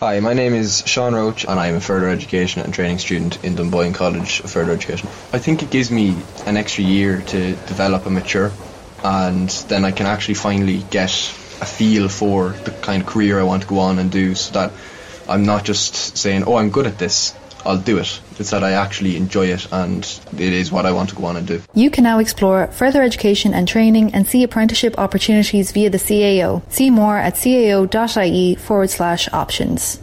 Hi, my name is Sean Roach, and I'm a further education and training student in Dunboyne College of Further Education. I think it gives me an extra year to develop and mature, and then I can actually finally get a feel for the kind of career I want to go on and do, so that I'm not just saying, "Oh, I'm good at this." I'll do it. It's that I actually enjoy it and it is what I want to go on and do. You can now explore further education and training and see apprenticeship opportunities via the CAO. See more at cao.ie forward slash options.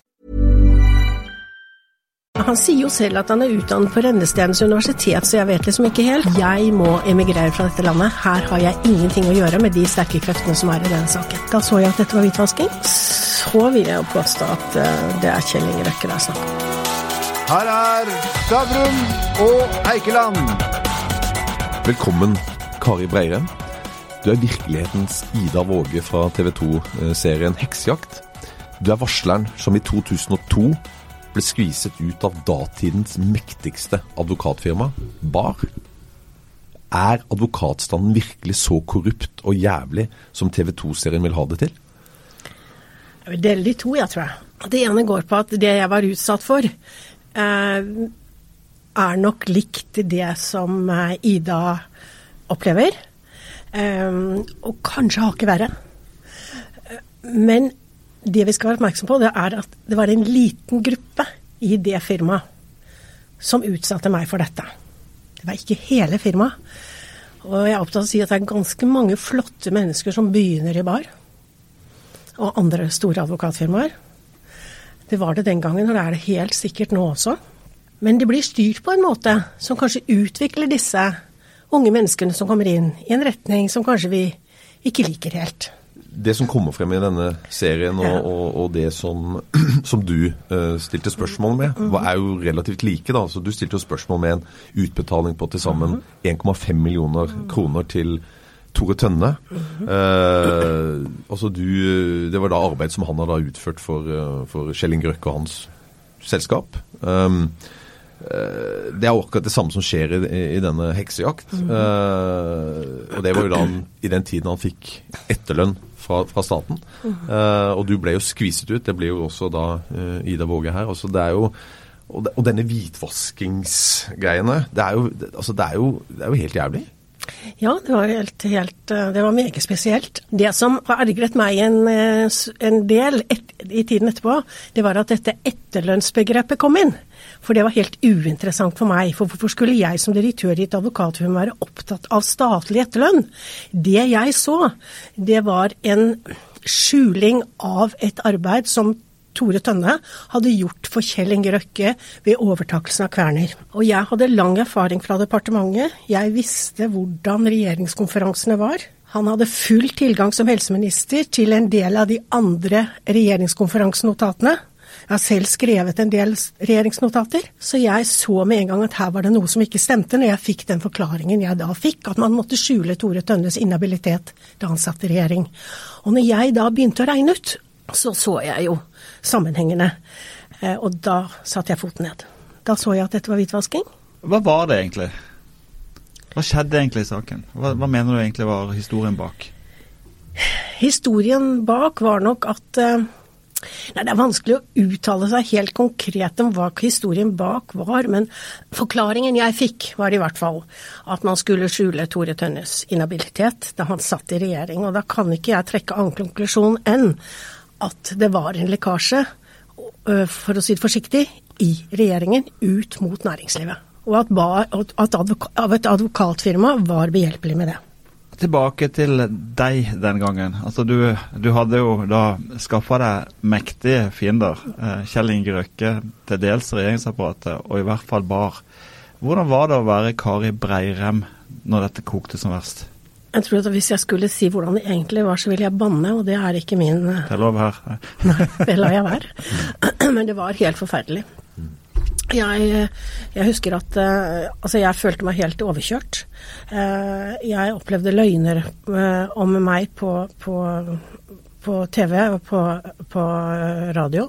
Han sier jo selv at han er utdannet på Rennestedens universitet, så jeg vet liksom ikke helt. Jeg må emigrere fra dette landet. Her har jeg ingenting å gjøre med de sterke kreftene som er i denne saken. Da så jeg at dette var hvitvasking. Så vil jeg jo påstå at uh, det er Kjell Inge Røkke det er snakk om. Her er Stavrum og Eikeland. Velkommen, Kari Breirem. Du er virkelighetens Ida Våge fra TV 2-serien Heksejakt. Du er varsleren som i 2002 ble skviset ut av datidens mektigste advokatfirma, BAR. Er advokatstanden virkelig så korrupt og jævlig som TV 2-serien vil ha det til? Jeg vil dele de to, jeg tror jeg. Det ene går på at det jeg var utsatt for, eh, er nok likt det som eh, Ida opplever. Eh, og kanskje hakket verre. Men det vi skal være oppmerksom på, det er at det var en liten gruppe i det firmaet som utsatte meg for dette. Det var ikke hele firmaet. Og jeg er opptatt av å si at det er ganske mange flotte mennesker som begynner i bar. Og andre store advokatfirmaer. Det var det den gangen, og det er det helt sikkert nå også. Men det blir styrt på en måte som kanskje utvikler disse unge menneskene som kommer inn, i en retning som kanskje vi ikke liker helt det som kommer frem i denne serien, og, og, og det som, som du uh, stilte spørsmål med, mhm. er jo relativt like. da, så Du stilte jo spørsmål med en utbetaling på til sammen 1,5 mhm. millioner kroner til Tore Tønne. Eh, altså du, Det var da arbeid som han hadde utført for, uh, for Kjell Inge Røkke og hans selskap. Um, det er akkurat det samme som skjer i, i denne heksejakt. Mm. Uh, og det var jo da han, i den tiden han fikk etterlønn fra, fra staten. Uh, og du ble jo skviset ut. Det ble jo også da uh, Ida Våge her. Altså, det er jo og, denne hvitvaskingsgreiene, det er jo, altså, det er jo, det er jo helt jævlig. Ja, det var, helt, helt, eh, det var meget spesielt. Det som har ergret meg en, en del et, i tiden etterpå, det var at dette etterlønnsbegrepet kom inn. For det var helt uinteressant for meg. For hvorfor skulle jeg som direktør i et advokatfirma være opptatt av statlig etterlønn? Det jeg så, det var en skjuling av et arbeid som Tore Tønne hadde gjort for Kjell Inge Røkke ved overtakelsen av Kverner. Og jeg hadde lang erfaring fra departementet. Jeg visste hvordan regjeringskonferansene var. Han hadde full tilgang som helseminister til en del av de andre regjeringskonferansenotatene. Jeg har selv skrevet en del regjeringsnotater, så jeg så med en gang at her var det noe som ikke stemte, når jeg fikk den forklaringen jeg da fikk, at man måtte skjule Tore Tønnes inhabilitet da han satt i regjering. Og når jeg da begynte å regne ut, så så jeg jo sammenhengene, eh, og da satte jeg foten ned. Da så jeg at dette var hvitvasking. Hva var det egentlig? Hva skjedde egentlig i saken? Hva, hva mener du egentlig var historien bak? Historien bak var nok at uh, Nei, Det er vanskelig å uttale seg helt konkret om hva historien bak var, men forklaringen jeg fikk var i hvert fall at man skulle skjule Tore Tønnes inhabilitet da han satt i regjering. Og da kan ikke jeg trekke annen konklusjon enn at det var en lekkasje, for å si det forsiktig, i regjeringen ut mot næringslivet. Og at, at et advokatfirma var behjelpelig med det tilbake til deg den gangen. Altså du, du hadde jo da skaffa deg mektige fiender. Kjell Inge Røkke, til dels regjeringsapparatet, og i hvert fall Bar. Hvordan var det å være Kari Breirem når dette kokte som verst? Jeg tror at Hvis jeg skulle si hvordan det egentlig var, så ville jeg banne, og det er ikke min Det er lov her. Nei, det lar jeg være. Men det var helt forferdelig. Jeg, jeg, husker at uh, altså jeg følte meg helt overkjørt. Uh, jeg opplevde løgner om meg på, på, på TV og på, på radio.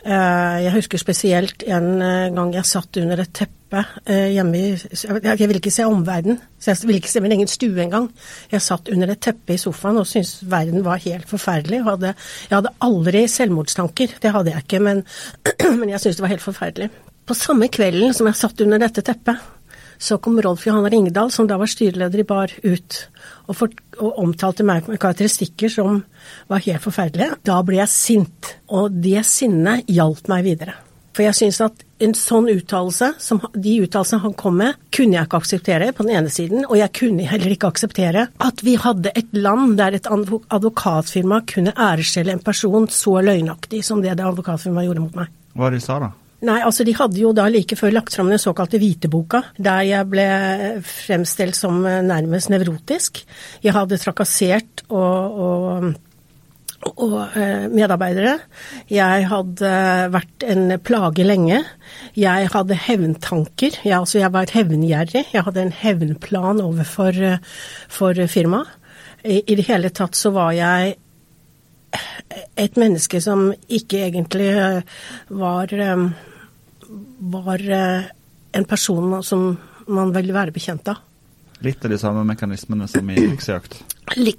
Eh, jeg husker spesielt en eh, gang jeg satt under et teppe eh, hjemme i Jeg vil ikke se omverdenen, jeg vil ikke se min egen stue engang. Jeg satt under et teppe i sofaen og syntes verden var helt forferdelig. Jeg hadde, aldri selvmordstanker, det hadde jeg ikke, men jeg syntes det var helt forferdelig. På samme kvelden som jeg satt under dette teppet, så kom Rolf Johan Ringdal, som da var styreleder i BAR, ut og, for, og, omtalte meg med karakteristikker som var helt forferdelige. Da ble jeg sint, og det sinnet hjalp meg videre. For jeg syns at en sånn uttalelse, som de uttalelsene han kom med, kunne jeg ikke akseptere på den ene siden, og jeg kunne heller ikke akseptere at vi hadde et land der et advokatfirma kunne æreskjelle en person så løgnaktig som det det advokatfirmaet gjorde mot meg. Hva er det de sa da? Nei, altså de hadde jo da like før lagt fram den såkalte hviteboka, der jeg ble fremstilt som nærmest nevrotisk. Jeg hadde trakassert og, og og eh, medarbeidere. Jeg hadde vært en plage lenge. Jeg hadde hevntanker. Jeg, altså jeg var hevngjerrig. Jeg hadde en hevnplan overfor for firmaet. I, I det hele tatt så var jeg et menneske som ikke egentlig var var eh, en person som man vil være bekjent av. Litt av de samme mekanismene som i heksejakt?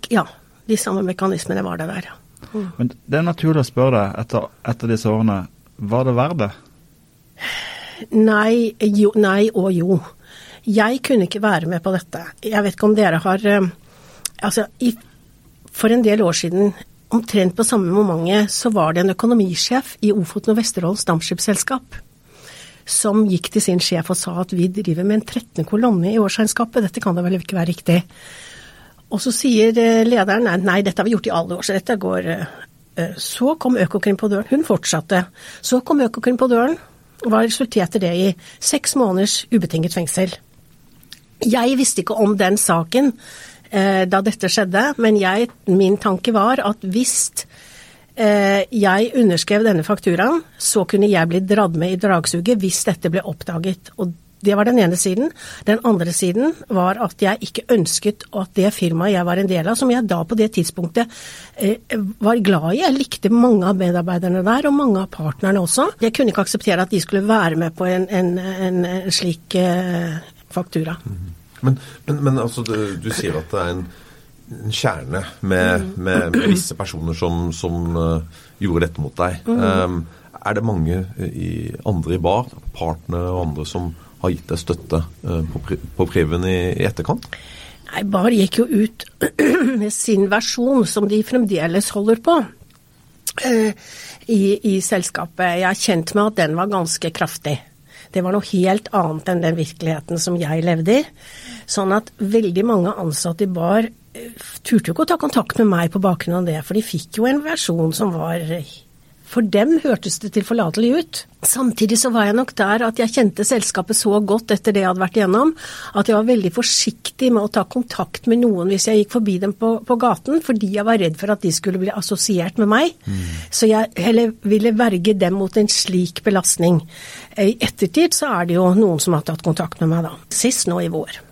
Ja, de samme mekanismene var det der. Mm. Men det er naturlig å spørre deg etter, etter disse årene, var det verdt det? Nei, jo, nei og jo. Jeg kunne ikke være med på dette. Jeg vet ikke om dere har eh, Altså, i, for en del år siden, omtrent på samme momentet, så var det en økonomisjef i Ofoten og Vesterålens Stamskipsselskap som gikk til sin sjef og sa at vi driver med en 13. kolonne i årsregnskapet, dette kan da vel ikke være riktig. Og så sier eh, lederen nei, nei dette har vi gjort i alle år, så dette går eh, eh, Så kom Økokrim på døren. Hun fortsatte. Så kom Økokrim på døren. Hva resulterte det i? Seks måneders ubetinget fengsel. Jeg visste ikke om den saken da dette skjedde, men jeg, min tanke var at hvis jeg underskrev denne fakturaen, så kunne jeg bli dratt med i dragsuget hvis dette ble oppdaget. Og det var den ene siden. Den andre siden var at jeg ikke ønsket at det firmaet jeg var en del av, som jeg da på det tidspunktet eh, var glad i, jeg likte mange av medarbeiderne der, og mange av partnerne også. Jeg kunne ikke akseptere at de skulle være med på en, en, en, en slik eh, faktura. Mm. Men, men, men altså, du, du sier at det er en en kjerne med, med, med, visse personer som, som uh, gjorde dette mot deg. Um, er det mange i, andre i bar, partnere og andre, som har gitt deg støtte uh, på, på Preben i, i, etterkant? Nei, Bar gikk jo ut med sin versjon, som de fremdeles holder på. Uh, i, i, selskapet. Jeg er kjent med at den var ganske kraftig. Det var noe helt annet enn den virkeligheten som jeg levde i. Sånn at veldig mange ansatte i bar turte jo ikke å ta kontakt med meg på bakgrunn av det, for de fikk jo en versjon som var For dem hørtes det tilforlatelig ut. Samtidig så var jeg nok der at jeg kjente selskapet så godt etter det jeg hadde vært igjennom, at jeg var veldig forsiktig med å ta kontakt med noen hvis jeg gikk forbi dem på, på gaten, fordi jeg var redd for at de skulle bli assosiert med meg. Mm. Så jeg heller ville verge dem mot en slik belastning. I ettertid så er det jo noen som har tatt kontakt med meg, da. Sist nå i vår.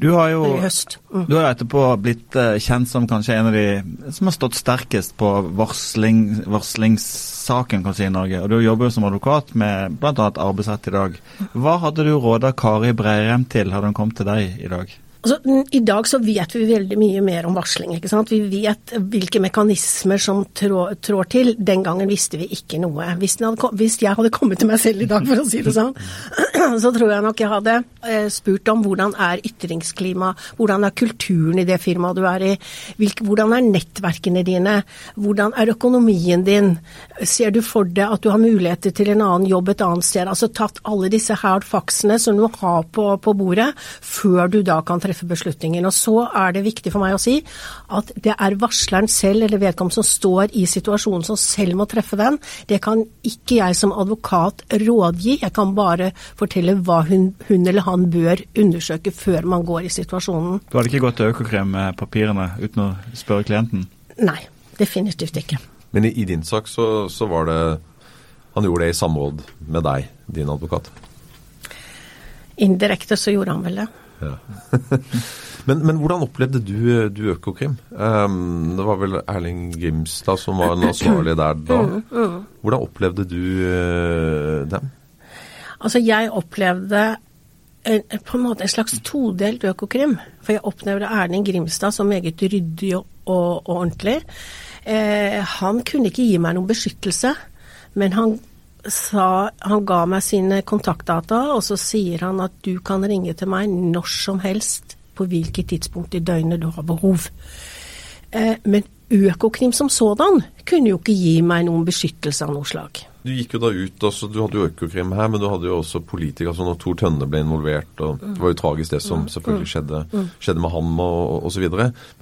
Du har jo mm. du har etterpå blitt uh, kjent som kanskje en av de som har stått sterkest på varsling, varslingssaken kan si, i Norge. Og Du jobber jo som advokat med bl.a. arbeidsrett i dag. Hva hadde du råda Kari Breirem til hadde hun kommet til deg i dag? Altså, I dag så vet vi veldig mye mer om varsling. ikke sant? Vi vet hvilke mekanismer som trår, trår til. Den gangen visste vi ikke noe. Hvis, hadde, hvis, jeg hadde kommet til meg selv i dag, for å si det sånn, så tror jeg nok jeg hadde eh, spurt om hvordan er ytringsklima, hvordan er kulturen i det firmaet du er i, hvilke, hvordan er nettverkene dine, hvordan er økonomien din, ser du for deg at du har muligheter til en annen jobb et annet sted? Altså tatt alle disse hard faksene som du har på, på bordet, før du da kan treffe treffe beslutningen. Og så er det viktig for meg å si at det er varsleren selv eller vedkommende som står i situasjonen som selv må treffe den. Det kan ikke jeg som advokat rådgi, jeg kan bare fortelle hva hun, hun eller han bør undersøke før man går i situasjonen. Du hadde ikke gått til Økokrim med papirene uten å spørre klienten? Nei, definitivt ikke. Men i, i din sak så, så var det Han gjorde det i samråd med deg, din advokat? Indirekte så gjorde han vel det. Ja. men, men, hvordan opplevde du, du Økokrim? Um, det var vel Erling Grimstad som var den ansvarlige der da. Mm, mm. Hvordan opplevde du uh, dem? Altså, jeg opplevde en, på en måte en slags todelt Økokrim. For jeg opplevde Erling Grimstad som meget ryddig og, og, og ordentlig. Eh, han kunne ikke gi meg noen beskyttelse, men han sa Han ga meg sine kontaktdata, og så sier han at du kan ringe til meg når som helst på hvilket tidspunkt i døgnet du har behov. Eh, men Økokrim som sådan kunne jo ikke gi meg noen beskyttelse av noe slag. Du gikk jo da ut, altså, du hadde jo Økokrim her, men du hadde jo også politikere. altså Når Tor Tønne ble involvert, og det var jo tragisk det som selvfølgelig skjedde, skjedde med ham og osv.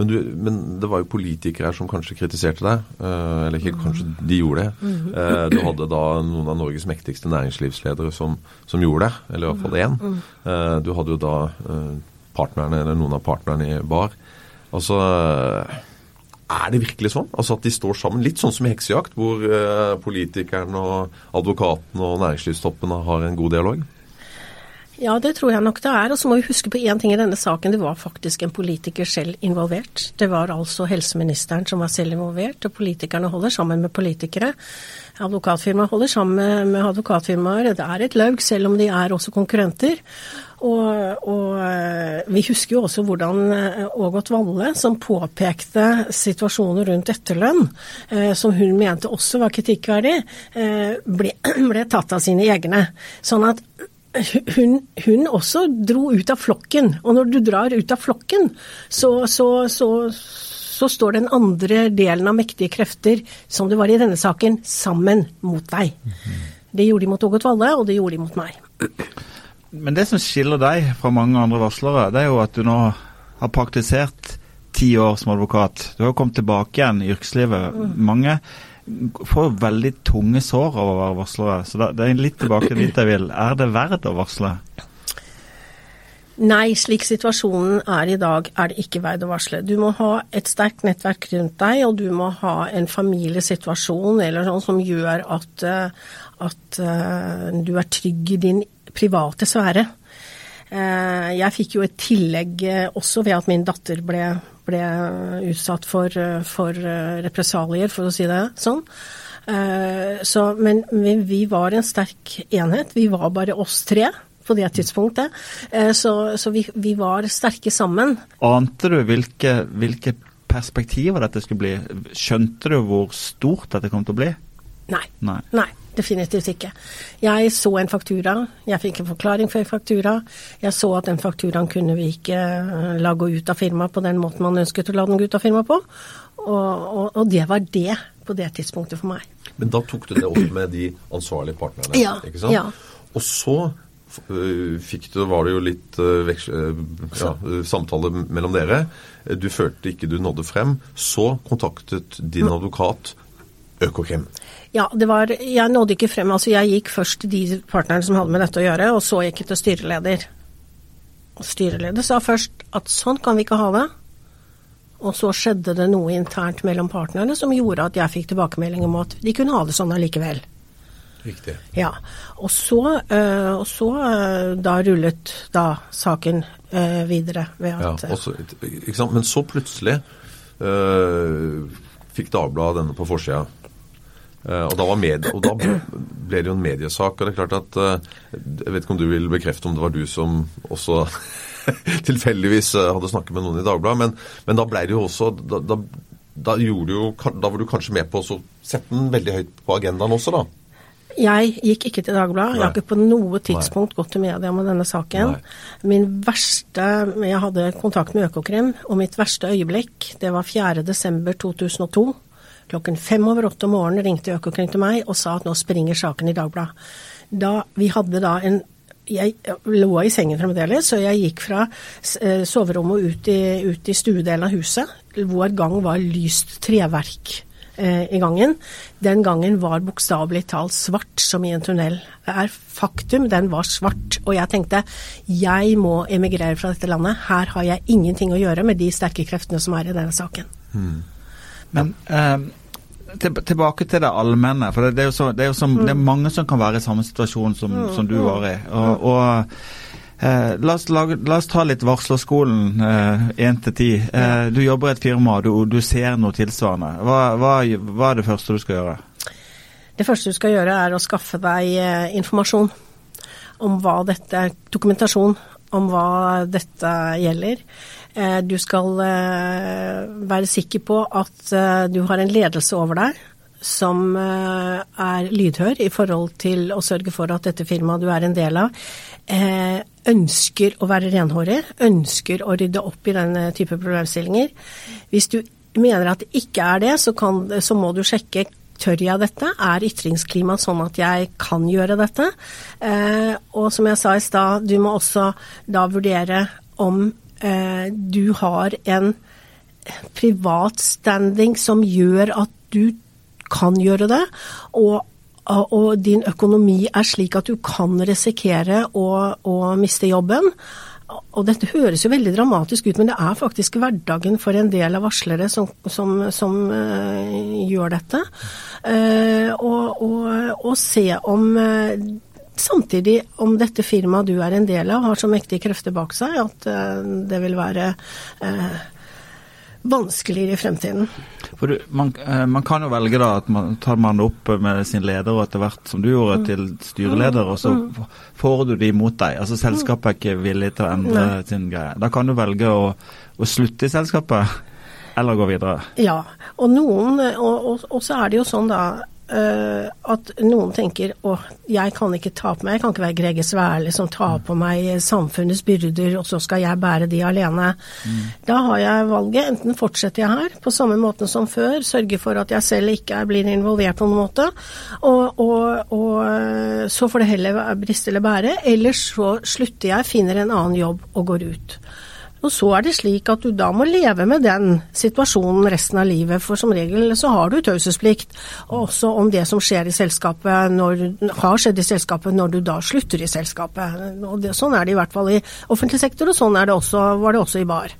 Men, men det var jo politikere her som kanskje kritiserte deg. Eh, eller ikke kanskje, de gjorde det. Eh, du hadde da noen av Norges mektigste næringslivsledere som, som gjorde det, eller i hvert fall én. Eh, du hadde jo da partnerne, eller noen av partnerne i Bar. Altså er det virkelig sånn? Altså At de står sammen, litt sånn som i heksejakt, hvor eh, politikerne og advokaten og næringslivstoppene har en god dialog? Ja, det tror jeg nok det er. Og så må vi huske på én ting i denne saken. Det var faktisk en politiker selv involvert. Det var altså helseministeren som var selv involvert, og politikerne holder sammen med politikere. Advokatfirmaet holder sammen med advokatfirmaer. Det er et laug, selv om de er også konkurrenter. Og, og, eh, vi husker jo også hvordan eh, Ågot Valle, som påpekte situasjonen rundt etterlønn, eh, som hun mente også var kritikkverdig, ble, ble tatt av sine egne. Sånn at hun, hun, også dro ut av flokken. Og når du drar ut av flokken, så, så, så, så, står den andre delen av mektige krefter, som det var i denne saken, sammen mot deg. Det gjorde de mot Ågot Valle, og det gjorde de mot meg. Men det som skiller deg fra mange andre varslere, det er jo at du nå har praktisert ti år som advokat. Du har kommet tilbake igjen i yrkeslivet. Mange får veldig tunge sår av å være varslere. Så det er litt tilbake dit jeg vil. Er det verdt å varsle? Nei, slik situasjonen er i dag, er det ikke verdt å varsle. Du må ha et sterkt nettverk rundt deg, og du må ha en familiesituasjon eller sånn som gjør at, eh, at uh, du er trygg i din private sfære. Eh, jeg fikk jo et tillegg eh, også ved at min datter ble, ble utsatt for, eh, for, represalier, for å si det sånn. Så, men vi var en sterk enhet. Vi var bare oss tre på det tidspunktet. Så, så vi, vi, var sterke sammen. Ante du hvilke, hvilke perspektiver dette skulle bli? Skjønte du hvor stort dette kom til å bli? Nei. Nei. Nei. Definitivt ikke. Jeg så en faktura, jeg fikk en forklaring for en faktura. Jeg så at den fakturaen kunne vi ikke eh, la gå ut av firmaet på den måten man ønsket å la den gå ut av firmaet på. Og, og, og, det var det på det tidspunktet for meg. Men da tok du det opp med de ansvarlige partnerne, ja, ikke sant? Ja. Og så øh, fikk du, var det jo litt øh, ja, samtale mellom dere. Du følte ikke du nådde frem. Så kontaktet din advokat Økokrim. Ja, det var Jeg nådde ikke frem. Altså, jeg gikk først til de partnerne som hadde med dette å gjøre, og så gikk jeg til styreleder. Og styreleder sa først at sånn kan vi ikke ha det. Og så skjedde det noe internt mellom partnerne som gjorde at jeg fikk tilbakemelding om at de kunne ha det sånn allikevel. Riktig. Ja. Og så, øh, og så øh, da rullet da saken øh, videre ved at ja, også? Men så plutselig fikk Dagbladet denne på forsida. Eh, og da, med, og da, ble det jo en mediesak. og det er klart at eh, Jeg vet ikke om du vil bekrefte om det var du som også tilfeldigvis eh, hadde snakket med noen i Dagbladet, men, men da ble det jo også da, da, da, jo, da, var du kanskje med på å sette den veldig høyt på agendaen også, da? Jeg gikk ikke til Dagbladet. Jeg har ikke på noe tidspunkt Nei. gått til media med denne saken. Nei. Min verste Jeg hadde kontakt med Økokrim, og mitt verste øyeblikk, det var 4.12.2002. Klokken fem over åtte om morgenen ringte Økokrim til meg og sa at nå springer saken i Dagbladet. Da, vi hadde da en jeg lå i sengen fremdeles, så jeg gikk fra eh, soverommet og ut i, ut i stuedelen av huset, hvor gang var lyst treverk eh, i gangen. Den gangen var bokstavelig talt svart som i en tunnel. Det er faktum, den var svart. Og jeg tenkte jeg må emigrere fra dette landet. Her har jeg ingenting å gjøre med de sterke kreftene som er i denne saken. Mm. Men eh, tilbake til det allmenne. For det, det, er så, det, er som, mm. det, er mange som kan være i samme situasjon som, mm. som du var i. Og, og Eh, la, oss lage, la, oss ta litt varslerskolen én eh, til ti. Eh, du jobber i et firma, du, du ser noe tilsvarende. Hva, hva, hva, er det første du skal gjøre? Det første du skal gjøre, er å skaffe deg eh, informasjon om hva dette Dokumentasjon om hva dette gjelder. Eh, du skal eh, være sikker på at du har en ledelse over deg som er lydhør i forhold til å sørge for at dette firmaet du er en del av, ønsker å være renhårig, ønsker å rydde opp i denne type problemstillinger. Hvis du mener at det ikke er det, så, kan, så må du sjekke tør jeg dette? Er ytringsklimaet sånn at jeg kan gjøre dette? Eh, og som jeg sa i stad, du må også da vurdere om eh, du har en privat standing som gjør at du kan gjøre det. og og din økonomi er slik at du kan risikere å, å miste jobben. Og dette høres jo veldig dramatisk ut, men det er faktisk hverdagen for en del av varslere som, som, som uh, gjør dette. Uh, og, og, og, se om uh, Samtidig om dette firmaet du er en del av har så mektige krefter bak seg at det vil være vanskeligere i fremtiden. For du, man, eh, man, kan jo velge da at man tar man opp med sin leder og etter hvert, som du gjorde, mm. til styreleder, og så mm. får du de mot deg. Altså Selskapet er ikke villig til å endre Nei. sin greie. Da kan du velge å, å slutte i selskapet eller gå videre. Ja, og noen, og, og, og så er det jo sånn da Uh, at noen tenker å, jeg kan ikke ta på meg, jeg kan ikke være Grege Sværli som tar på meg samfunnets byrder, og så skal jeg bære de alene. Mm. Da har jeg valget. Enten fortsetter jeg her på samme måte som før, sørger for at jeg selv ikke blir involvert på noen måte, og, og, og eh, så får det heller briste eller bære. Eller så slutter jeg, finner en annen jobb og går ut. Og så er det slik at du da må leve med den situasjonen resten av livet, for som regel så har du taushetsplikt også om det som skjer i selskapet når, har skjedd i selskapet når du da slutter i selskapet. Og det, sånn er det i hvert fall i offentlig sektor, og sånn det også, var det også i bar.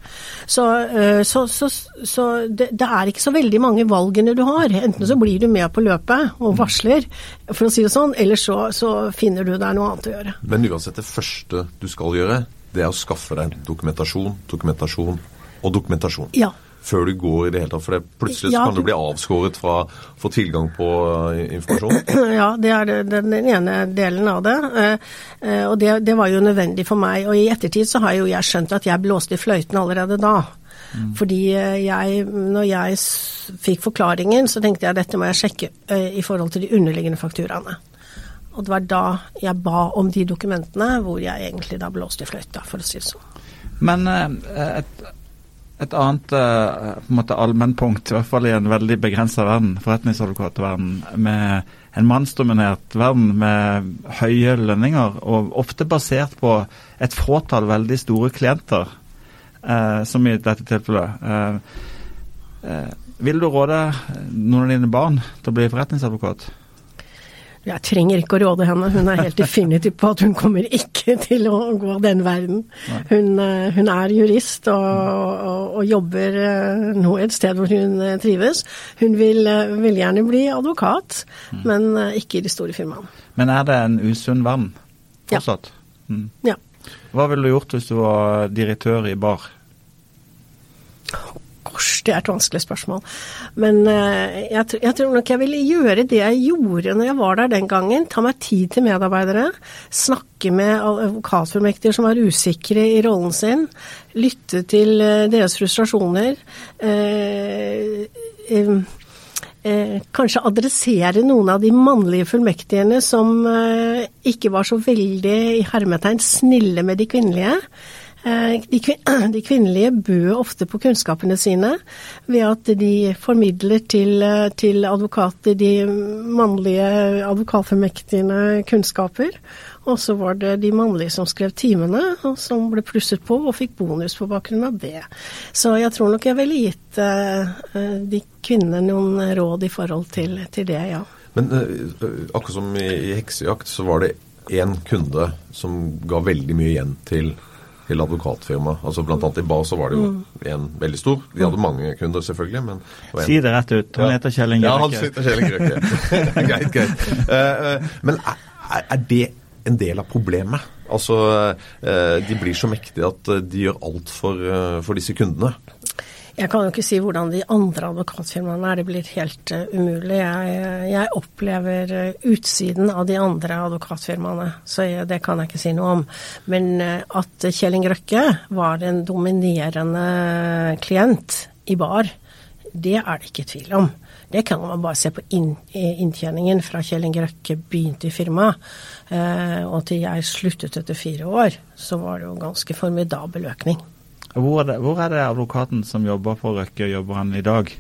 Så, eh, så, så, så det, det, er ikke så veldig mange valgene du har. Enten så blir du med på løpet og varsler, for å si det sånn, eller så, så finner du deg noe annet å gjøre. Men uansett, det første du skal gjøre, det er å skaffe deg dokumentasjon, dokumentasjon og dokumentasjon. Ja. Før du går i det hele tatt. For det, plutselig ja, kan du bli avskåret fra å få tilgang på uh, informasjon. Ja, det er den ene delen av det. Uh, uh, og det, det, var jo nødvendig for meg. Og i ettertid så har jo jeg skjønt at jeg blåste i fløyten allerede da. Mm. Fordi jeg, når jeg fikk forklaringen, så tenkte jeg at dette må jeg sjekke i forhold til de underliggende fakturaene. Og det var da jeg ba om de dokumentene, hvor jeg egentlig da blåste i fløyta, for å si det sånn. Men eh, et, et annet eh, på en måte allmennpunkt, i hvert fall i en veldig begrensa verden, forretningsadvokatverden, med en mannsdominert verden med høye lønninger, og ofte basert på et fåtall veldig store klienter, eh, som i dette tilfellet. Eh, eh, vil du råde noen av dine barn til å bli forretningsadvokat? Jeg trenger ikke å råde henne, hun er helt definitiv på at hun kommer ikke til å gå den verden. Hun, eh, hun er jurist og, og, og, jobber eh, nå et sted hvor hun eh, trives. Hun vil, vil gjerne bli advokat, mm. men ikke i de store firmaene. Men er det en usunn verden fortsatt? Ja. Mm. ja. Hva ville du gjort hvis du var direktør i bar? Gosh, det er et vanskelig spørsmål. Men uh, jeg, jeg, tror nok jeg ville gjøre det jeg gjorde når jeg var der den gangen. Ta meg tid til medarbeidere. Snakke med advokatfullmektiger som var usikre i rollen sin. Lytte til uh, deres frustrasjoner. Uh, kanskje adressere noen av de mannlige fullmektigene som ikke var så veldig i hermetegn snille med de kvinnelige. Eh, de, de, kvinnelige bød ofte på kunnskapene sine ved at de formidler til, eh, til advokater de mannlige advokatformektigende kunnskaper. Og så var det de mannlige som skrev timene, og som ble plusset på og fikk bonus på bakgrunn av det. Så jeg tror nok jeg ville gitt uh, de kvinnene noen råd i forhold til, til det, ja. Men akkurat som i, i heksejakt, så var det én kunde som ga veldig mye igjen til til advokatfirma. Altså Blant annet i BA så var det jo en veldig stor. De hadde mange kunder, selvfølgelig. men Si det rett ut. Han heter Kjell Inge Røkke. Ja, han heter Kjell Inge Røkke. greit, greit. Uh, uh, men er, er, det en del av problemet? Altså, eh, de blir så mektige at de gjør alt for, for disse kundene. Jeg kan jo ikke si hvordan de andre advokatfirmaene er, det blir helt uh, umulig. Jeg, jeg opplever uh, utsiden av de andre advokatfirmaene, så jeg, det kan jeg ikke si noe om. Men uh, at Kjell Inge Røkke var en dominerende klient i bar, det er det ikke tvil om. Det kan man bare se på inn, inntjeningen fra Kjell Inge Røkke begynte i firmaet, og til jeg sluttet etter fire år, så var det jo ganske formidabel økning. Hvor er, det, hvor er det advokaten som jobber for Røkke, jobber han i dag?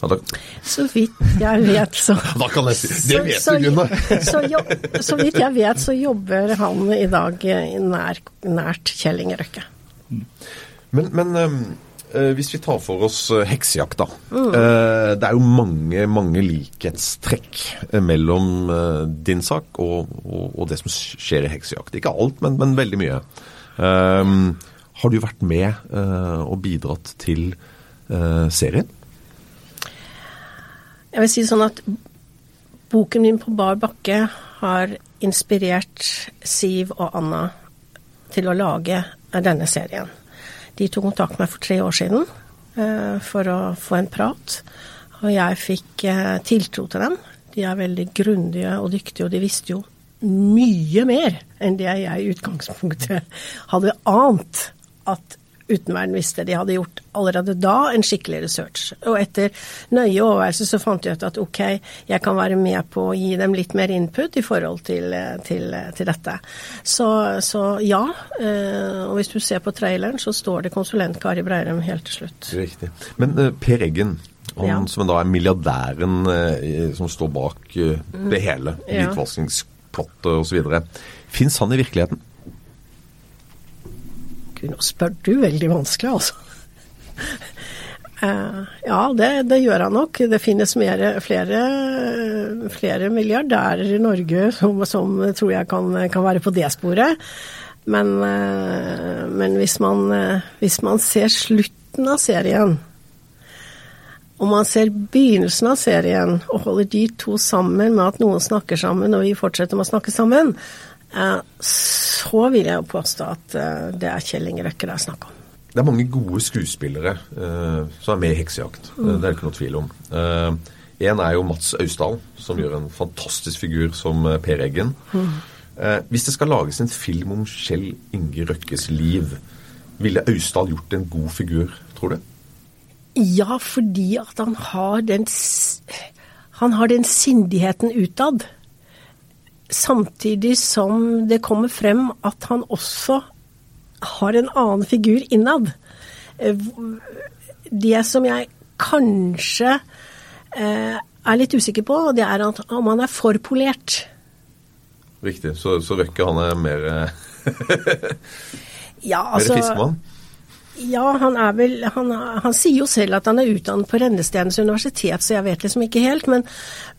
Ja, Så vidt jeg vet, så da kan jeg si Det vet så, du, Gunnar! så, jo, så vidt jeg vet, så jobber han i dag nær, nært Kjell Inge Røkke. Men, men øhm, øh, hvis vi tar for oss øh, heksejakt, da. Eh, det er jo mange, mange likhetstrekk mellom din sak og, og, og det som skjer i heksejakt. Ikke alt, men, men veldig mye. Ehm, har du vært med eh, og bidratt til eh, serien? Jeg vil si sånn at boken min på bar bakke har inspirert Siv og Anna til å lage denne serien. De tok kontakt med meg for tre år siden eh, for å få en prat, og jeg fikk tiltro til dem. De er veldig grundige og dyktige, og de visste jo mye mer enn det jeg i utgangspunktet hadde ant at utenverden visste. De hadde gjort allerede da en skikkelig research. Og etter nøye overveielse så fant jeg ut at ok, jeg kan være med på å gi dem litt mer input i forhold til, til, til dette. Så, så, ja. Eh, og hvis du ser på traileren, så står det konsulent Kari Breirum helt til slutt. Riktig. Men Per Eggen, han Ja. som da er milliardæren som står bak det hele, Ja. hvitvaskingsplottet osv., fins han i virkeligheten? Gud, nå spør du veldig vanskelig, altså. Eh, ja, det, det gjør han nok. Det finnes mer, flere, flere milliardærer i Norge som, som tror jeg kan, kan være på det sporet. Men, eh, men hvis, man, eh, hvis man ser slutten av serien, og man ser begynnelsen av serien og holder de to sammen med at noen snakker sammen, og vi fortsetter med å snakke sammen, så vil jeg jo påstå at eh, det er Kjell Inge Røkke det er snakk om. Det er mange gode skuespillere eh, som er med i Heksejakt. Mm. Det er det ikke noe tvil om. Eh, en er jo Mats Austdal, som gjør en fantastisk figur som eh, Per Eggen. Eh, hvis det skal lages en film om Kjell Inge Røkkes liv, ville Austdal gjort en god figur, tror du? Ja, fordi at han har den Han har den sindigheten utad. Samtidig som det kommer frem at han også har en annen figur innad. Eh, Det som jeg kanskje eh, er litt usikker på, det er at om han er for polert. Riktig. Så, så Røkke han er mer, eh, Ja, mer altså fiskmann? Ja, han er vel han, han sier jo selv at han er utdannet på Rennestedens universitet, så jeg vet liksom ikke helt. Men,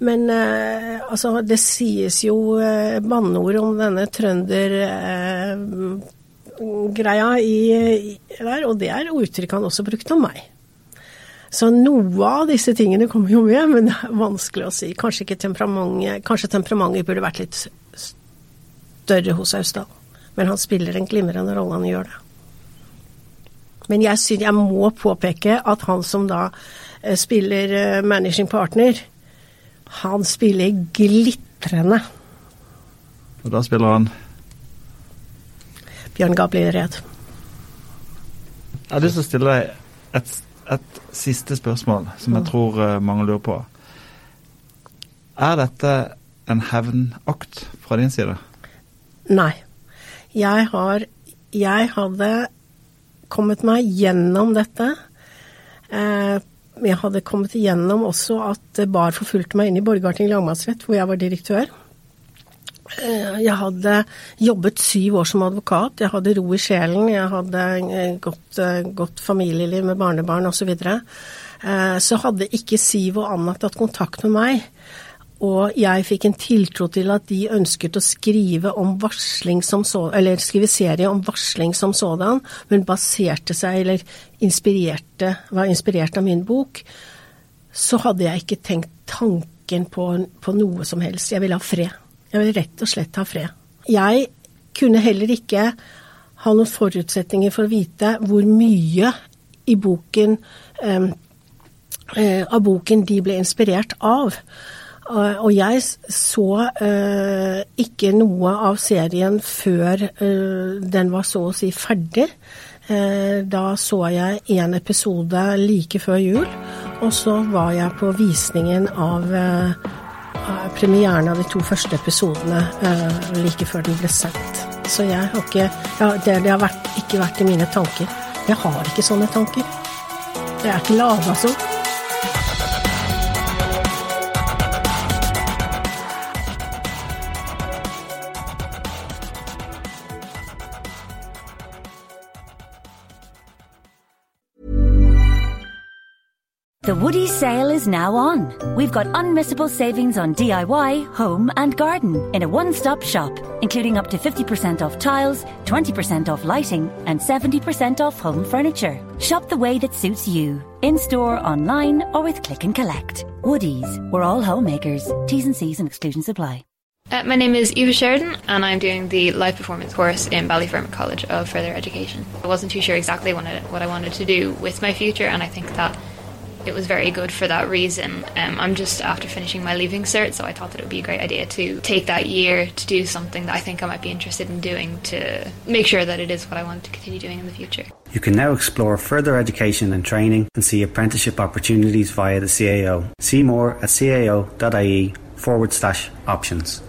men eh, altså, det sies jo eh, banneord om denne trøndergreia eh, greia i, i der, og det er uttrykk han også brukte om meg. Så noe av disse tingene kommer jo med, men det er vanskelig å si. Kanskje temperamentet Kanskje temperamentet burde vært litt større hos Austdal. Men han spiller en glimrende rolle, han gjør det. Men jeg, synes, jeg må påpeke at han som da eh, spiller eh, managing partner, han spiller glitrende. Og da spiller han Bjørn Gabriel Red. Jeg har lyst til å stille deg et, et siste spørsmål som jeg tror eh, mange lurer på. Er dette en hevnakt fra din side? Nei. Jeg har Jeg hadde kommet meg gjennom dette. Eh, jeg hadde kommet igjennom også at Bar forfulgte meg inn i Borgarting lagmannsrett, hvor jeg var direktør. Eh, Jeg hadde jobbet syv år som advokat, jeg hadde ro i sjelen, jeg hadde eh, godt, godt familieliv med barnebarn osv. Så, videre. så hadde ikke Siv og Anna tatt kontakt med meg, og jeg fikk en tiltro til at de ønsket å skrive om som så, eller skrive serie om varsling som sådan, men baserte seg, eller inspirerte, var inspirert av min bok, så hadde jeg ikke tenkt tanken på, på noe som helst. Jeg ville ha fred. Jeg ville rett og slett ha fred. jeg kunne heller ikke ha noen forutsetninger for å vite hvor mye i boken um, uh, av boken de ble inspirert av. Og jeg så uh, ikke noe av serien før den var så å si ferdig. Da så jeg én episode like før jul, og så var jeg på visningen av premieren av de to første episodene like før den ble sendt. Så jeg har ikke ja, Det, det har vært, ikke vært i mine tanker. Jeg har ikke sånne tanker. Jeg er ikke lada sånn. The Woody sale is now on. We've got unmissable savings on DIY, home, and garden in a one stop shop, including up to 50% off tiles, 20% off lighting, and 70% off home furniture. Shop the way that suits you, in store, online, or with click and collect. Woody's, we're all homemakers. T's and C's and exclusions apply. Uh, my name is Eva Sheridan, and I'm doing the live performance course in Ballyfermot College of Further Education. I wasn't too sure exactly what I, what I wanted to do with my future, and I think that it was very good for that reason. Um, I'm just after finishing my leaving cert, so I thought that it would be a great idea to take that year to do something that I think I might be interested in doing to make sure that it is what I want to continue doing in the future. You can now explore further education and training and see apprenticeship opportunities via the CAO. See more at cao.ie forward slash options.